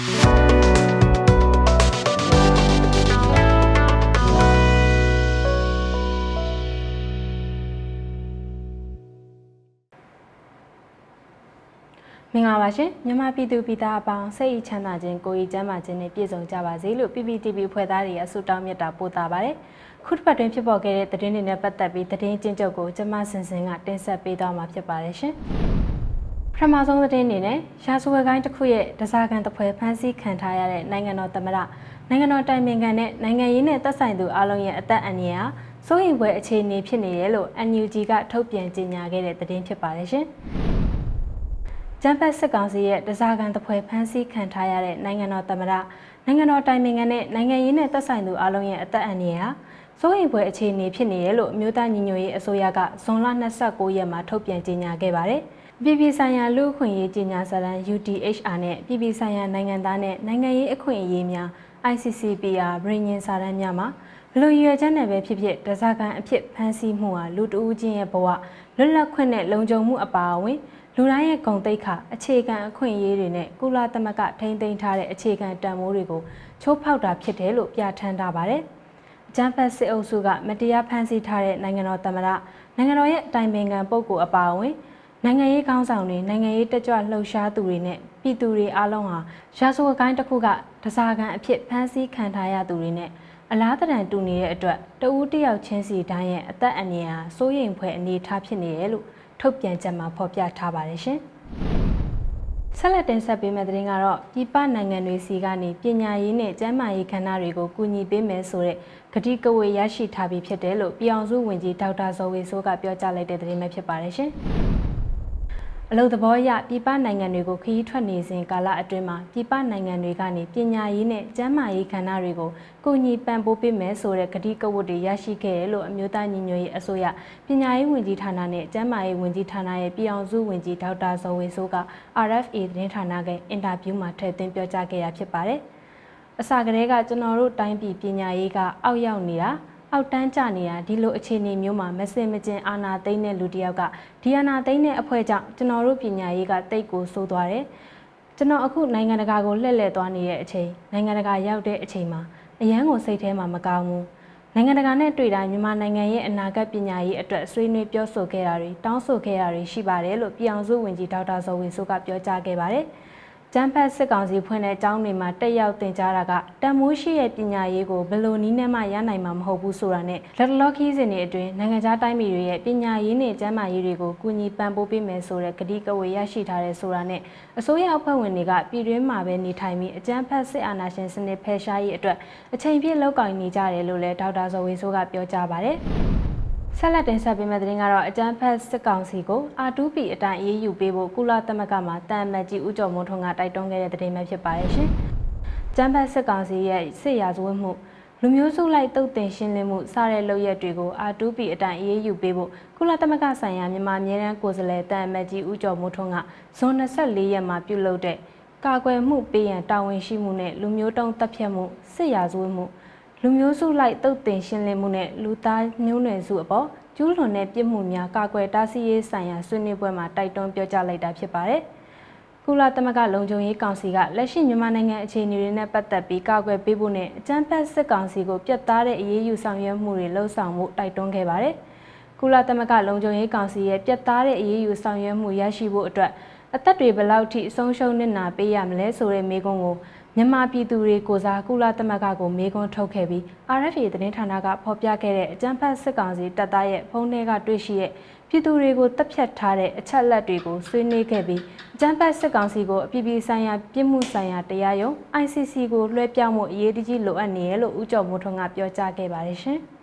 မင်္ဂလာပါရှင်မြန်မာပြည်သူပြည်သားအပေါင်းစိတ်ဤချမ်းသာခြင်းကိုယ်ဤကျန်းမာခြင်းနဲ့ပြည့်စုံကြပါစေလို့ PPTV ဖွဲ့သားတွေရဲ့ဆုတောင်းမေတ္တာပို့တာပါတယ်ခုတစ်ပတ်တွင်ဖြစ်ပေါ်ခဲ့တဲ့သတင်းတွေနဲ့ပတ်သက်ပြီးသတင်းကျဉ်းချုပ်ကိုကျမစင်စင်ကတင်ဆက်ပေးသွားမှာဖြစ်ပါတယ်ရှင် ပထမဆုံးသတင်းအနေနဲ့ရာဇဝတ်ကိုင်းတစ်ခုရဲ့တစားကန်တစ်ဖွဲဖမ်းဆီးခံထားရတဲ့နိုင်ငံတော်သမ္မတနိုင်ငံတော်တိုင်ပင်ခံနဲ့နိုင်ငံရေးနဲ့သက်ဆိုင်သူအလုံးရဲ့အသက်အန္တရာယ်ဟာစိုးရိမ်ဖွယ်အခြေအနေဖြစ်နေတယ်လို့ NUG ကထုတ်ပြန်ကြေညာခဲ့တဲ့သတင်းဖြစ်ပါတယ်ရှင်ကျန်းဖက်စစ်ကောင်စီရဲ့တစားကန်တပွဲဖမ်းဆီးခံထားရတဲ့နိုင်ငံတော်သမ္မတနိုင်ငံတော်တိုင်ပင်ခံနဲ့နိုင်ငံရေးနဲ့သက်ဆိုင်သူအလုံးရဲ့အသက်အန္တရာယ်ဟာစိုးရိမ်ဖွယ်အခြေအနေဖြစ်နေတယ်လို့အမျိုးသားညီညွတ်ရေးအစိုးရကဇွန်လ29ရက်မှာထုတ်ပြန်ကြေညာခဲ့ပါတယ်။ ပြည်ပြည်ဆိုင်ရာလူ့အခွင့်အရေးကြေညာစာတမ်း UDHR နဲ့ပြည်ပြည်ဆိုင်ရာနိုင်ငံသားနဲ့နိုင်ငံရေးအခွင့်အရေးများ ICCPR ပြည်ညင်စာတမ်းများမှာဘလို့ရွယ်ချက်နဲ့ပဲဖြစ်ဖြစ်တစားကန်အဖြစ်ဖမ်းဆီးမှုဟာလူတဦးချင်းရဲ့ဘဝလွတ်လပ်ခွင့်နဲ့လုံခြုံမှုအပါအဝင်လူတိုင်းရဲ့ဂုဏ်သိက္ခာအခြေခံအခွင့်အရေးတွေနဲ့ကုလသမဂ္ဂထိန်းသိမ်းထားတဲ့အခြေခံတန်ဖိုးတွေကိုချိုးဖောက်တာဖြစ်တယ်လို့ပြဋ္ဌာန်းထားပါတယ်။အကြမ်းဖက်စစ်အုပ်စုကမတရားဖမ်းဆီးထားတဲ့နိုင်ငံတော်သမ္မတနိုင်ငံတော်ရဲ့အတိုင်ပင်ခံပုဂ္ဂိုလ်အပါအဝင် နိုင်ငံရေးခေါင်းဆောင်တွေနိုင်ငံရေးတက်ကြွလှုပ်ရှားသူတွေနဲ့ပြည်သူတွေအားလုံးဟာရာဇဝတ်ကိုင်းတစ်ခုကတစားကန်အဖြစ်ဖမ်းဆီးခံထားရသူတွေနဲ့အလားတန်တူနေတဲ့အတွက်တဦးတယောက်ချင်းစီတိုင်းရဲ့အသက်အန္တရာယ်စိုးရိမ်ဖွယ်အနေအထားဖြစ်နေတယ်လို့ထုတ်ပြန်ချက်မှာဖော်ပြထားပါတယ်ရှင်။ဆက်လက်တင်ဆက်ပေးမယ့်သတင်းကတော့ပြည်ပနိုင်ငံတွေစီကနေပညာရေးနဲ့ကျန်းမာရေးခန္ဓာတွေကိုကူညီပေးမယ်ဆိုတဲ့ကတိကဝေရရှိထားပြီးဖြစ်တယ်လို့ပြည်အောင်စုဝန်ကြီးဒေါက်တာဇော်ဝေဆိုးကပြောကြားလိုက်တဲ့သတင်းပဲဖြစ်ပါတယ်ရှင်။ အလုသဘောအရပြည်ပနိုင်ငံတွေကိုခရီးထွက်နေစဉ်ကာလအတွင်းမှာပြည်ပနိုင်ငံတွေကနေပညာရေးနဲ့ကျန်းမာရေးခန္ဓာတွေကိုကူညီပံ့ပိုးပေးမယ်ဆိုတဲ့ကတိကဝတ်တွေရရှိခဲ့တယ်လို့အမျိုးသားညီညွတ်ရေးအစိုးရပညာရေးဝန်ကြီးဌာနနဲ့ကျန်းမာရေးဝန်ကြီးဌာနရဲ့ပြည်အောင်စုဝန်ကြီးဒေါက်တာဇော်ဝေဆိုးက RFA သတင်းဌာနကအင်တာဗျူးမှာထည့်သွင်းပြောကြားခဲ့ရဖြစ်ပါတယ်။အစကတည်းကကျွန်တော်တို့တိုင်းပြည်ပညာရေးကအောက်ရောက်နေတာ အောက်တန်းကျနေတာဒီလိုအခြေအနေမျိုးမှာမစင်မကျင်အာနာသိမ့်တဲ့လူတစ်ယောက်ကဒီအာနာသိမ့်တဲ့အဖွဲ့ကြောင့်ကျွန်တော်တို့ပညာရေးကတိတ်ကိုဆိုးသွားတယ်ကျွန်တော်အခုနိုင်ငံတကာကိုလှည့်လည်သွားနေတဲ့အချိန်နိုင်ငံတကာရောက်တဲ့အချိန်မှာအရန်ကိုစိတ်ထဲမှာမကောင်းဘူးနိုင်ငံတကာနဲ့တွေ့တာမြန်မာနိုင်ငံရဲ့အနာဂတ်ပညာရေးအတွက်ဆွေးနွေးပြောဆိုခဲ့တာတွေတောင်းဆိုခဲ့တာတွေရှိပါတယ်လို့ပြည်အောင်စုဝန်ကြီးဒေါက်တာဇော်ဝေဆိုးကပြောကြားခဲ့ပါတယ်။ ကျန်းဖက်စစ်ကောင်စီဖွင့်တဲ့အကြောင်းတွေမှာတက်ရောက်တင်ကြားတာကတန်မိုးရှိရဲ့ပညာရေးကိုဘယ်လိုနည်းနဲ့မှရနိုင်မှာမဟုတ်ဘူးဆိုတာနဲ့လက်တလော့ခီးစဉ်တွေအတွင်းနိုင်ငံခြားတိုင်းပြည်တွေရဲ့ပညာရေးနဲ့ကျန်းမာရေးတွေကိုကူညီပံ့ပိုးပေးမယ်ဆိုတဲ့ကတိကဝေရရှိထားတဲ့ဆိုတာနဲ့အစိုးရအဖွဲ့ဝင်တွေကပြည်တွင်းမှာပဲနေထိုင်ပြီးအကျန်းဖက်စစ်အာဏာရှင်စနစ်ဖယ်ရှားရေးအတွက်အချိန်ပြည့်လောက်ကိုင်နေကြတယ်လို့လည်းဒေါက်တာဇော်ဝေဆိုးကပြောကြားပါတယ်။ ဆက်လက်တင်ဆက်ပေးမယ့်သတင်းကတော့အကြမ်းဖက်စစ်ကောင်စီကို R2P အတိုင်းအေးအေးယူပေးဖို့ကုလသမဂ္ဂမှတန်မတ်ကြီးဦးကျော်မိုးထွန်းကတိုက်တွန်းခဲ့တဲ့သတင်းပဲဖြစ်ပါတယ်ရှင်။ကြမ်းဖက်စစ်ကောင်စီရဲ့စစ်ရာဇဝတ်မှုလူမျိုးစုလိုက်တုတ်တင်ရှင်းလင်းမှုစတဲ့လုပ်ရက်တွေကို R2P အတိုင်းအေးအေးယူပေးဖို့ကုလသမဂ္ဂဆိုင်ရာမြန်မာအမြဲတမ်းကိုယ်စားလှယ်တန်မတ်ကြီးဦးကျော်မိုးထွန်းကဇွန်24ရက်မှာပြုလုပ်တဲ့ကာကွယ်မှုပေးရန်တာဝန်ရှိမှုနဲ့လူမျိုးတုံးတပ်ဖြတ်မှုစစ်ရာဇဝတ်မှု လူမျိုးစုလိုက်တုတ်တင်ရှင်းလင်းမှုနဲ့လူသားမျိုးနွယ်စုအပေါ်ကျူးလွန်တဲ့ပြစ်မှုများကာကွယ်တားဆီးရေးဆိုင်ရာဆွေးနွေးပွဲမှာတိုက်တွန်းပြောကြားလိုက်တာဖြစ်ပါတယ်။ကုလသမဂ္ဂလုံခြုံရေးကောင်စီကလက်ရှိမြန်မာနိုင်ငံအခြေအနေတွေနဲ့ပတ်သက်ပြီးကာကွယ်ပေးဖို့နဲ့အကြမ်းဖက်စစ်ကောင်စီကိုပြတ်သားတဲ့အရေးယူဆောင်ရွက်မှုတွေလှုံ့ဆော်မှုတိုက်တွန်းခဲ့ပါတယ်။ကုလသမဂ္ဂလုံခြုံရေးကောင်စီရဲ့ပြတ်သားတဲ့အရေးယူဆောင်ရွက်မှုရရှိဖို့အတွက်အသက်တွေဘယ်လောက်ထိအဆုံးရှုံးနစ်နာပေးရမလဲဆိုတဲ့မေးခွန်းကို မြန်မာပြည်သူတွေကိုစားကုလသမဂ္ဂကိုမေးခွန်းထုတ်ခဲ့ပြီး RFA သတင်းဌာနကဖော်ပြခဲ့တဲ့အကြမ်းဖက်စစ်ကောင်စီတပ်သားရဲ့ဖုန်းထဲကတွေ့ရှိတဲ့ပြည်သူတွေကိုတပ်ဖြတ်ထားတဲ့အချက်လက်တွေကိုဆွေးနွေးခဲ့ပြီးအကြမ်းဖက်စစ်ကောင်စီကိုအပြည်ပြည်ဆိုင်ရာပြည်မှုဆိုင်ရာတရားရုံး ICC ကိုလွှဲပြောင်းမှုအရေးတကြီးလိုအပ်နေရလို့ဦးကျော်မိုးထွန်းကပြောကြားခဲ့ပါတယ်ရှင်။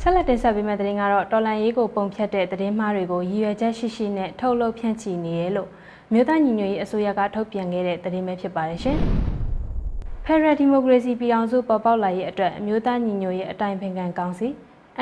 ဆက်လက်တင်ဆက်ပေးမယ့်သတင်းကတော့တော်လန်ရေးကိုပုံဖြတ်တဲ့သတင်းမှားတွေကိုရည်ရွယ်ချက်ရှိရှိနဲ့ထုတ်လုပ်ဖြန့်ချီနေရလို့ မြို့သားညီညွတ်ရေးအစိုးရကထုတ်ပြန်ခဲ့တဲ့သတင်းပဲဖြစ်ပါတယ်ရှင်။ဖက်ဒရယ်ဒီမိုကရေစီပြည်အောင်စုပေါ်ပေါက်လာရေးအတွက်အမျိုးသားညီညွတ်ရေးအတိုင်းပင်ခံကောင်စီ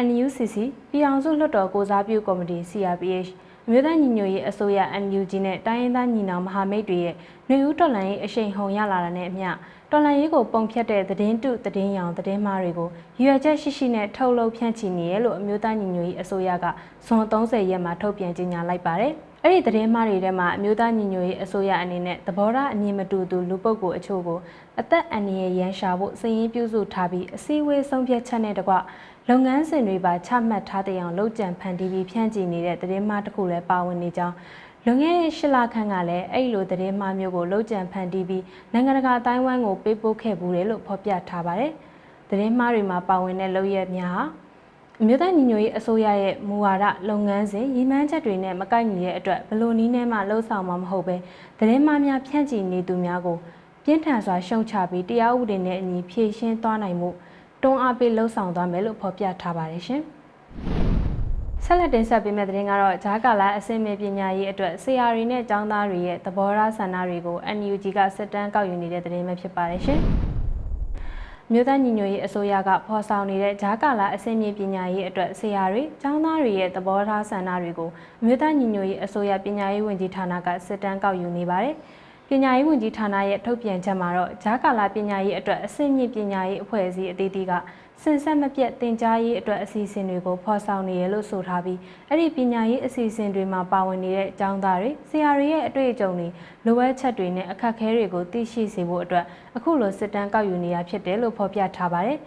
NUCC ပြည်အောင်စုလွှတ်တော်ကိုစားပြုကော်မတီ CRPH အမျိုးသားညီညွတ်ရေးအစိုးရ NUG နဲ့တိုင်းရင်းသားညီနောင်မဟာမိတ်တွေရဲ့ຫນွေဦးတော်လှန်ရေးအရှိန်ဟုန်ရလာတာနဲ့အမျှတော်လှန်ရေးကိုပုံဖြတ်တဲ့သတင်းတုသတင်းရောင်သတင်းမှားတွေကိုရွေချက်ရှိရှိနဲ့ထုတ်လုပ်ဖြန့်ချီနေရလို့အမျိုးသားညီညွတ်ရေးအစိုးရကဇွန်30ရက်မှာထုတ်ပြန်ကြေညာလိုက်ပါတယ်။ အဲ့ဒီသတင်းမှားတွေထဲမှာအမျိုးသားညီညွတ်ရေးအစိုးရအနေနဲ့သဘောထားအမြင်မတူသူလူပုဂ္ဂိုလ်အချို့ကိုအသက်အန္တရာယ်ရန်ရှာဖို့စည်ရင်းပြုစုထားပြီးအစည်းအဝေးဆုံးဖြတ်ချက်နဲ့တကွလုပ်ငန်းစဉ်တွေပါချမှတ်ထားတဲ့အောင်လုပ်ကြံဖန်တီးပြီးဖြန့်ချီနေတဲ့သတင်းမှားတစ်ခုလည်းပါဝင်နေကြောင်းလွန်ခဲ့တဲ့၈လခန့်ကလည်းအဲ့ဒီလိုသတင်းမှားမျိုးကိုလုပ်ကြံဖန်တီးပြီးနိုင်ငံတကာအတိုင်းအဝိုင်းကိုပေးပို့ခဲ့ဘူးတယ်လို့ဖော်ပြထားပါတယ်။သတင်းမှားတွေမှာပါဝင်တဲ့လုပ်ရက်များဟာ အမျိုးသားညီညွတ်ရေးအစိုးရရဲ့မူဝါဒလုပ်ငန်းစဉ်ရည်မှန်းချက်တွေနဲ့မကိုက်ညီတဲ့အတွက်ဘလို့နီးနဲ့မှလှုံ့ဆော်မှာမဟုတ်ပဲသတင်းမှားများဖြန့်ချီနေသူများကိုပြင်းထန်စွာရှုံချပြီးတရားဥပဒေနဲ့အညီဖြေရှင်းသွားနိုင်မှုတွန်းအားပေးလှုံ့ဆော်သွားမယ်လို့ဖော်ပြထားပါတယ်ရှင်။ဆက်လက်တင်ဆက်ပေးမယ့်သတင်းကတော့ဂျာကာလာအစင်မေပညာရေးအတွက်ဆရာတွေနဲ့ကျောင်းသားတွေရဲ့သဘောထားဆန္ဒတွေကို NUG ကစစ်တမ်းကောက်ယူနေတဲ့သတင်းပဲဖြစ်ပါတယ်ရှင်။ မြို့သားညီညွတ်ရေးအစိုးရကဖော်ဆောင်နေတဲ့ဂျာကာလာအစင်မြေပညာရေးအတွက်ဆရာတွေ၊ကျောင်းသားတွေရဲ့သဘောထားဆန္ဒတွေကိုမြို့သားညီညွတ်ရေးအစိုးရပညာရေးဝန်ကြီးဌာနကစစ်တမ်းကောက်ယူနေပါတယ်။ပညာရေးဝန်ကြီးဌာနရဲ့ထုတ်ပြန်ချက်မှာတော့ဂျာကာလာပညာရေးအတွက်အစင်မြေပညာရေးအဖွဲ့အစည်းအသီးသီးက စင်ဆက်မပြတ်တင် जा ရေးအတွက်အစီအစဉ်တွေကိုဖော်ဆောင်နေရလို့ဆိုထားပြီးအဲ့ဒီပညာရေးအစီအစဉ်တွေမှာပါဝင်နေတဲ့အကြောင်းသားတွေဆရာတွေရဲ့အတွေ့အကြုံတွေလိုအပ်ချက်တွေနဲ့အခက်အခဲတွေကိုသိရှိစေဖို့အတွက်အခုလိုစစ်တမ်းကောက်ယူနေရဖြစ်တယ်လို့ဖော်ပြထားပါတယ်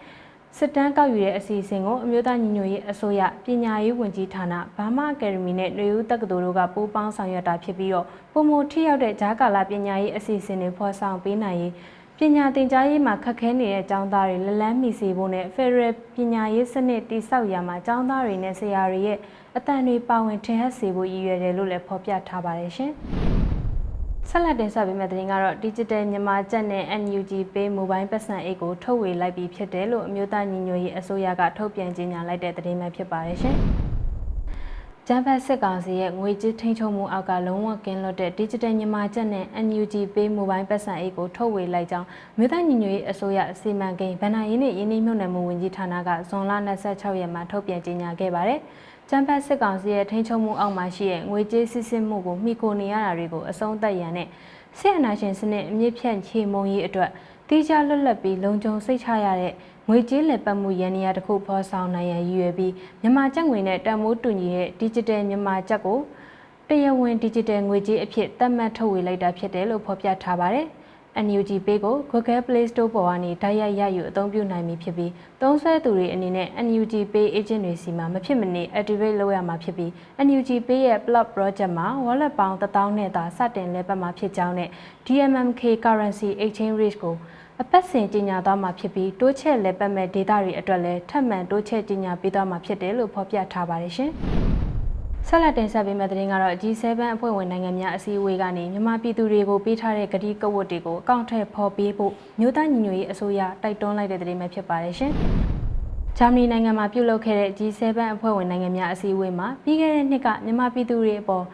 စစ်တမ်းကောက်ယူတဲ့အစီအစဉ်ကိုအမျိုးသားညီညွတ်ရေးအစိုးရပညာရေးဝန်ကြီးဌာနဘာမအကယ်ဒမီနဲ့ຫນွေဦးတက္ကသိုလ်တို့ကပူးပေါင်းဆောင်ရွက်တာဖြစ်ပြီးတော့ပုံမထိရောက်တဲ့ဂျာကာလာပညာရေးအစီအစဉ်တွေဖော်ဆောင်ပေးနိုင်ရေး ပညာသင်ကြားရေးမှာခက်ခဲနေတဲ့ကျောင်းသားတွေလက်လန်းမီစေဖို့နဲ့ Federal ပညာရေးစနစ်တည်ဆောက်ရာမှာကျောင်းသားတွေနဲ့ဆရာတွေရဲ့အတန်တွေပါဝင်ထင်ဟပ်စေဖို့ရည်ရွယ်တယ်လို့လည်းဖော်ပြထားပါတယ်ရှင်။ဆက်လက်တင်ဆက်ပေးမယ့်သတင်းကတော့ Digital မြန်မာကျပ်နဲ့ NUG Pay Mobile ပတ်စံအိတ်ကိုထုတ်ဝေလိုက်ပြီးဖြစ်တယ်လို့အမျိုးသားညီညွတ်ရေးအစိုးရကထုတ်ပြန်ကြေညာလိုက်တဲ့သတင်းပဲဖြစ်ပါတယ်ရှင်။ ကျန်းဖတ်စစ်ကောင်စီရဲ့ငွေကြေးထိန်းချုပ်မှုအောက်ကလုံးဝကင်းလွတ်တဲ့ Digital မြန်မာကျပ်နဲ့ NUG Pay Mobile ပတ်စံအိတ်ကိုထုတ်ဝေလိုက်ကြောင်းမြို့သားညီညွတ်ရေးအစိုးရစီမံကိန်းဗဏ္ဍာရေးနှင့်ရင်းနှီးမြှုပ်နှံမှုဝန်ကြီးဌာနကဇွန်လ26ရက်မှာထုတ်ပြန်ကြေညာခဲ့ပါတယ်။ကျန်းဖတ်စစ်ကောင်စီရဲ့ထိန်းချုပ်မှုအောက်မှာရှိတဲ့ငွေကြေးစစ်စစ်မှုကိုမှီခိုနေရတာတွေကိုအဆုံးသတ်ရန်နဲ့ဆီယနာရှင်စနစ်အမြင့်ဖြန့်ချေမှုန်းရေးအတွက်တိကျလွတ်လပ်ပြီးလုံခြုံစိတ်ချရတဲ့ ငွေကြေးလက်ပတ်မှုရန်နေရာတစ်ခုဖော်ဆောင်နိုင်ရန်ရည်ရွယ်ပြီးမြန်မာကျပ်ငွေနဲ့တန်မိုးတူညီတဲ့ Digital မြန်မာကျပ်ကိုတရားဝင် Digital ငွေကြေးအဖြစ်သတ်မှတ်ထုတ်ဝေလိုက်တာဖြစ်တယ်လို့ဖော်ပြထားပါတယ်။ NUG Pay ကို Google Play Store ပေါ်ကနေတိုက်ရိုက်ရယူအသုံးပြုနိုင်ပြီဖြစ်ပြီးသုံးစွဲသူတွေအနေနဲ့ NUG Pay agent တွေစီမှာမဖြစ်မနေ activate လုပ်ရမှာဖြစ်ပြီး NUG Pay ရဲ့ Plot Project မှာ wallet ပေါင်း1000နဲ့သာစတင်လဲပတ်မှာဖြစ်ကြောင်းနဲ့ DMMK Currency Exchange Rate ကို အပတ်စဉ်ကြီးညာသွားမှာဖြစ်ပြီးတိုးချဲ့လဲပတ်မဲ့ဒေတာတွေအတွက်လည်းထပ်မံတိုးချဲ့ကြီးညာပေးသွားမှာဖြစ်တယ်လို့ဖော်ပြထားပါတယ်ရှင်။ဆက်လက်တင်ဆက်ပေးမယ့်သတင်းကတော့ G7 အဖွဲ့ဝင်နိုင်ငံများအစည်းအဝေးကနေမြန်မာပြည်သူတွေကိုပေးထားတဲ့ကတိကဝတ်တွေကိုအကောင့်ထဲပေါ်ပေးဖို့မြို့သားညီညွတ်ရေးအစိုးရတိုက်တွန်းလိုက်တဲ့သတင်းပဲဖြစ်ပါတယ်ရှင်။ဂျာမနီနိုင်ငံမှာပြုလုပ်ခဲ့တဲ့ G7 အဖွဲ့ဝင်နိုင်ငံများအစည်းအဝေးမှာပြီးခဲ့တဲ့နှစ်ကမြန်မာပြည်သူတွေအပေါ်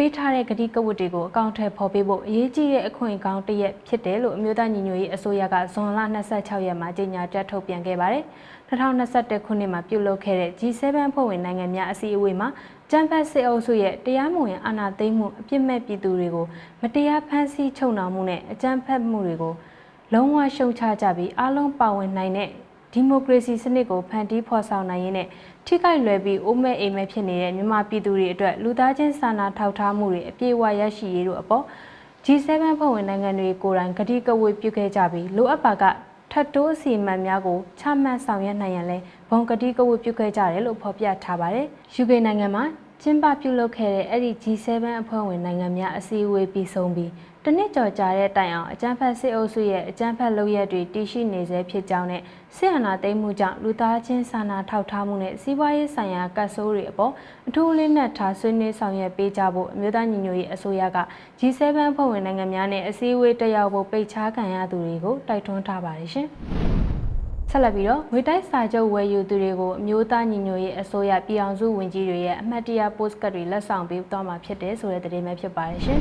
ပေးထားတဲ့ကတိကဝတ်တွေကိုအကောင့်ထဲပေါ်ပေးဖို့အရေးကြီးတဲ့အခွင့်အကောင်းတစ်ရက်ဖြစ်တယ်လို့အမျိုးသားညီညွတ်ရေးအစိုးရကဇွန်လ26ရက်မှာကြေညာချက်ထုတ်ပြန်ခဲ့ပါတယ်။2021ခုနှစ်မှာပြုလုပ်ခဲ့တဲ့ G7 ဖွဲ့ဝင်နိုင်ငံများအစည်းအဝေးမှာကျန်းဖတ်စစ်အုပ်စုရဲ့တရားမဝင်အာဏာသိမ်းမှုအပြစ်မဲ့ပြည်သူတွေကိုမတရားဖမ်းဆီးချုပ်နှောင်မှုနဲ့အကြမ်းဖက်မှုတွေကိုလုံးဝရှုံချကြပြီးအလုံးပါဝင်နိုင်တဲ့ ဒီမိုကရေစီစနစ်ကိုဖန်တီးဖော်ဆောင်နိုင်ရင်းနဲ့ထိခိုက်လွယ်ပြီးအိုးမဲ့အိမ်မဲ့ဖြစ်နေတဲ့မြန်မာပြည်သူတွေအတွက်လူသားချင်းစာနာထောက်ထားမှုတွေအပြည့်အဝရရှိရေးတို့အပေါ် G7 ဖွဲ့ဝင်နိုင်ငံတွေကိုယ်တိုင်ကတိကဝတ်ပြုခဲ့ကြပြီးလိုအပ်ပါကထပ်တိုးအစီအမံများကိုချမှတ်ဆောင်ရွက်နိုင်ရန်လဲဘုံကတိကဝတ်ပြုခဲ့ကြတယ်လို့ဖော်ပြထားပါတယ်။ UK နိုင်ငံမှာ ကျင်းပပြုလုပ်ခဲ့တဲ့အဲ့ဒီ G7 အဖွဲ့ဝင်နိုင်ငံများအစည်းအဝေးပြီးဆုံးပြီးတနစ်ကျော်ကြာတဲ့တိုင်အောင်အကြမ်းဖက်စစ်အုပ်စုရဲ့အကြမ်းဖက်လုပ်ရက်တွေတည်ရှိနေဆဲဖြစ်ကြောင်းနဲ့စစ်အာဏာသိမ်းမှုကြောင့်လူသားချင်းစာနာထောက်ထားမှုနဲ့စီးပွားရေးဆိုင်ရာကတ်ဆိုးတွေအပေါ်အထူးလေးနက်ထားဆွေးနွေးဆောင်ရွက်ပေးကြဖို့အမျိုးသားညီညွတ်ရေးအစိုးရက G7 ဖွဲ့ဝင်နိုင်ငံများနဲ့အစည်းအဝေးတက်ရောက်ဖို့ပိတ်ချခံရသူတွေကိုတိုက်တွန်းထားပါတယ်ရှင်။ ဆက်လက်ပြီးတော့ငွေတိုက်စာချုပ်ဝယ်ယူသူတွေကိုအမျိုးသားညီညွတ်ရေးအစိုးရပြည်အောင်စုဝန်ကြီးတွေရဲ့အမှတ်တရပို့စကတ်တွေလက်ဆောင်ပေးသွားမှာဖြစ်တယ်ဆိုတဲ့သတင်းပဲဖြစ်ပါတယ်ရှင်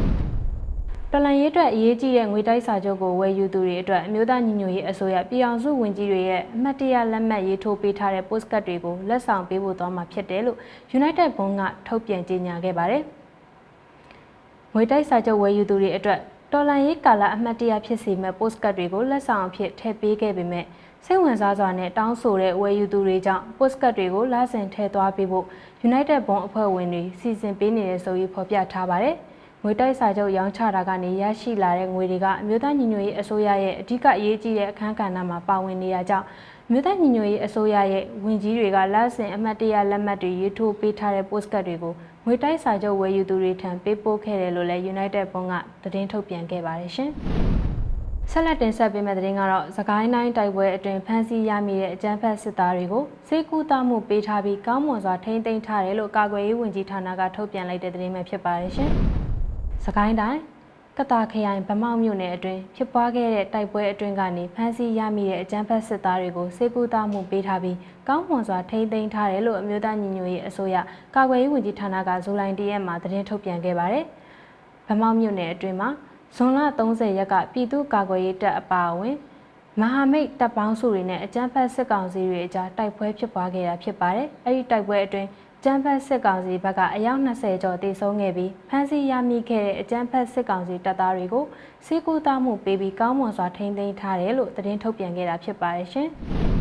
။တော်လန်ရေးအတွက်အရေးကြီးတဲ့ငွေတိုက်စာချုပ်ကိုဝယ်ယူသူတွေအတွက်အမျိုးသားညီညွတ်ရေးအစိုးရပြည်အောင်စုဝန်ကြီးတွေရဲ့အမှတ်တရလက်မှတ်ရေးထိုးပေးထားတဲ့ postcard တွေကိုလက်ဆောင်ပေးဖို့သွားမှာဖြစ်တယ်လို့ United Bond ကထုတ်ပြန်ကြေညာခဲ့ပါတယ်။ငွေတိုက်စာချုပ်ဝယ်ယူသူတွေအတွက်တော်လန်ရေးကာလအမှတ်တရဖြစ်စေမဲ့ postcard တွေကိုလက်ဆောင်အဖြစ်ထည့်ပေးခဲ့ပေမဲ့ စိတ်ဝင်စားစွာနဲ့တောင်းဆိုတဲ့ဝယ်ယူသူတွေကြောင့် postcard တွေကိုလဆင်ထည့်သွားပေးဖို့ United Bond အဖွဲ့ဝင်တွေစီစဉ်ပေးနေတဲ့ဆိုပြီးဖော်ပြထားပါတယ်။ငွေတိုက်စာချုပ်ရောင်းချတာကနေရရှိလာတဲ့ငွေတွေကအမျိုးသားညီညွတ်ရေးအစိုးရရဲ့အဓိကအရေးကြီးတဲ့အခန်းကဏ္ဍမှာပါဝင်နေရကြောင်းအမျိုးသားညီညွတ်ရေးအစိုးရရဲ့ဝန်ကြီးတွေကလဆင်အမှတ်တရလက်မှတ်တွေရေးထိုးပေးထားတဲ့ postcard တွေကိုငွေတိုက်စာချုပ်ဝယ်ယူသူတွေထံပေးပို့ခဲ့တယ်လို့လည်း United Bond ကသတင်းထုတ်ပြန်ခဲ့ပါတယ်ရှင်။ ဆက်လက်တင်ဆက်ပေးမယ့်သတင်းကတော့သခိုင်းတိုင်းတိုက်ပွဲအတွင်းဖမ်းဆီးရမိတဲ့အကြမ်းဖက်စစ်သားတွေကိုစေကူတာမှုပေးထားပြီးကောင်းမွန်စွာထိန်းသိမ်းထားတယ်လို့ကာကွယ်ရေးဝန်ကြီးဌာနကထုတ်ပြန်လိုက်တဲ့သတင်းပဲဖြစ်ပါတယ်ရှင်။သခိုင်းတိုင်းကတာခရိုင်ဗမောက်မြို့နယ်အတွင်းဖြစ်ပွားခဲ့တဲ့တိုက်ပွဲအတွင်းကနေဖမ်းဆီးရမိတဲ့အကြမ်းဖက်စစ်သားတွေကိုစေကူတာမှုပေးထားပြီးကောင်းမွန်စွာထိန်းသိမ်းထားတယ်လို့အမျိုးသားညီညွတ်ရေးအစိုးရကာကွယ်ရေးဝန်ကြီးဌာနကဇူလိုင်၁ရက်မှာသတင်းထုတ်ပြန်ခဲ့ပါတယ်။ဗမောက်မြို့နယ်အတွင်းမှာ ဇွန်လ30ရက်ကပြည်သူ့ကာကွယ်ရေးတပ်အပါအဝင်မဟာမိတ်တပ်ပေါင်းစုတွေနဲ့အကြမ်းဖက်စစ်ကောင်စီတွေအကြားတိုက်ပွဲဖြစ်ပွားခဲ့တာဖြစ်ပါတယ်။အဲဒီတိုက်ပွဲအတွင်းကျန်းဖက်စစ်ကောင်စီဘက်ကအယောက်20ကျော်တေဆုံးခဲ့ပြီးဖမ်းဆီးရမိခဲ့တဲ့အကျန်းဖက်စစ်ကောင်စီတပ်သားတွေကိုစီးကူးသားမှုပေးပြီးကောင်းမွန်စွာထိန်းသိမ်းထားတယ်လို့သတင်းထုတ်ပြန်ခဲ့တာဖြစ်ပါတယ်ရှင်။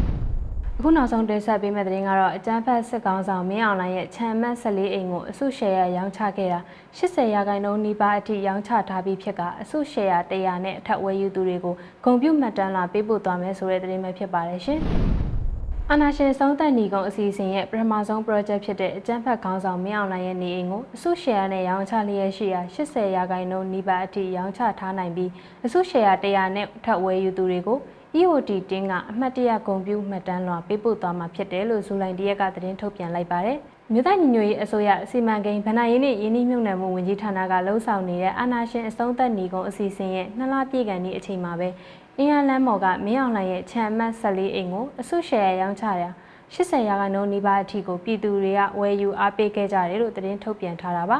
အခုနောက်ဆုံးတင်ဆက်ပေးမယ့်သတင်းကတော့အကျန်းဖက်စစ်ကောင်ဆောင်မင်းအောင်လှိုင်ရဲ့ခြံမတ်14အိမ်ကိုအစုရှယ်ယာရောင်းချခဲ့တာ80ရာခိုင်နှုန်းနီးပါးအထိရောင်းချထားပြီးဖြစ်ကအစုရှယ်ယာ100နဲ့အထက်ဝယ်ယူသူတွေကိုဂုံပြုတ်မှတ်တမ်းလာပေးပို့သွားမယ်ဆိုတဲ့သတင်းပဲဖြစ်ပါတယ်ရှင်။အာနာရှင်ဆုံးသက်ညီကုံအစီအစဉ်ရဲ့ပထမဆုံး project ဖြစ်တဲ့အကျန်းဖတ်ခေါင်းဆောင်မင်းအောင်လှိုင်ရဲ့နေအိမ်ကိုအစုရှယ်ယာနဲ့ရောင်းချလျက်ရှိရာ80ရာခိုင်နှုန်းနီးပါးအထိရောင်းချထားနိုင်ပြီးအစုရှယ်ယာ100နဲ့ထပ်ဝယ်ယူသူတွေကို EOD တင်းကအမှတ်တရဂုံပြူမှတ်တမ်းလွှာပေးပို့သွားမှာဖြစ်တယ်လို့ဇူလိုင်တရက်ကသတင်းထုတ်ပြန်လိုက်ပါတယ်။မြို့သားညီညွတ်ရေးအစိုးရစီမံကိန်းဗဏ္ဍာရေးနှင့်ယင်းနှိမ့်မြုံနယ်မှုဝန်ကြီးဌာနကလှုံ့ဆော်နေတဲ့အာနာရှင်အဆုံးသက်ညီကုံအစီအစဉ်ရဲ့နှစ်လပြည့်ကန်ဒီအချိန်မှာပဲအင်အားလမ်းမော်ကမင်းအောင်လှိုင်ရဲ့ခြံအမှတ်14အိမ်ကိုအစုရှယ်ယာရောင်းချရာ80ရာခိုင်နှုန်းနီးပါးအထိကိုပြည်သူတွေကဝယ်ယူအားပေးခဲ့ကြတယ်လို့သတင်းထုတ်ပြန်ထားတာပါ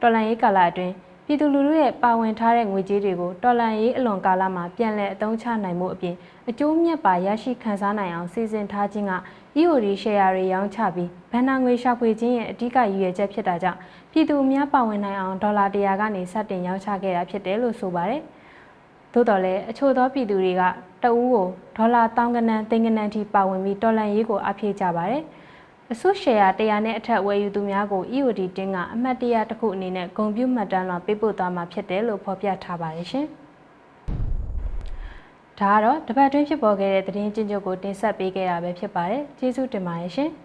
တော်လန်ရေးကာလအတွင်း ပြည်သူလူထုရဲ့ပါဝင်ထားတဲ့ငွေကြေးတွေကိုတော်လန်ရေးအလွန်ကာလမှာပြန်လည်အသုံးချနိုင်မှုအပြင်အကျိုးမြတ်ပါရရှိခံစားနိုင်အောင်စီစဉ်ထားခြင်းက EOD share တွေရောင်းချပြီးဘဏ္ဍာငွေရှာဖွေခြင်းရဲ့အဓိကရည်ရွယ်ချက်ဖြစ်တာကြောင့်ပြည်သူအများပါဝင်နိုင်အောင်ဒေါ်လာ100ကနေစတင်ရောင်းချခဲ့တာဖြစ်တယ်လို့ဆိုပါတယ်။သို့တော်လည်းအချို့သောပြည်သူတွေကတအူးကိုဒေါ်လာတောင်းကနန်းသိန်းကနန်းထိပါဝင်ပြီးတော်လန်ရေးကိုအပြည့်ကြပါတယ်။ အစုရှယ်ယာ100နဲ့အထက်ဝယ်ယူသူများကို EOD တင်းကအမှတ်တရတစ်ခုအနေနဲ့ဂုံပြုမှတ်တမ်းလွှာပေးပို့သွားမှာဖြစ်တယ်လို့ဖော်ပြထားပါတယ်ရှင်။ဒါကတော့တပတ်တွင်းဖြစ်ပေါ်ခဲ့တဲ့သတင်းကျဉ်းချုပ်ကိုတင်ဆက်ပေးခဲ့တာပဲဖြစ်ပါတယ်။ကျေးဇူးတင်ပါတယ်ရှင်။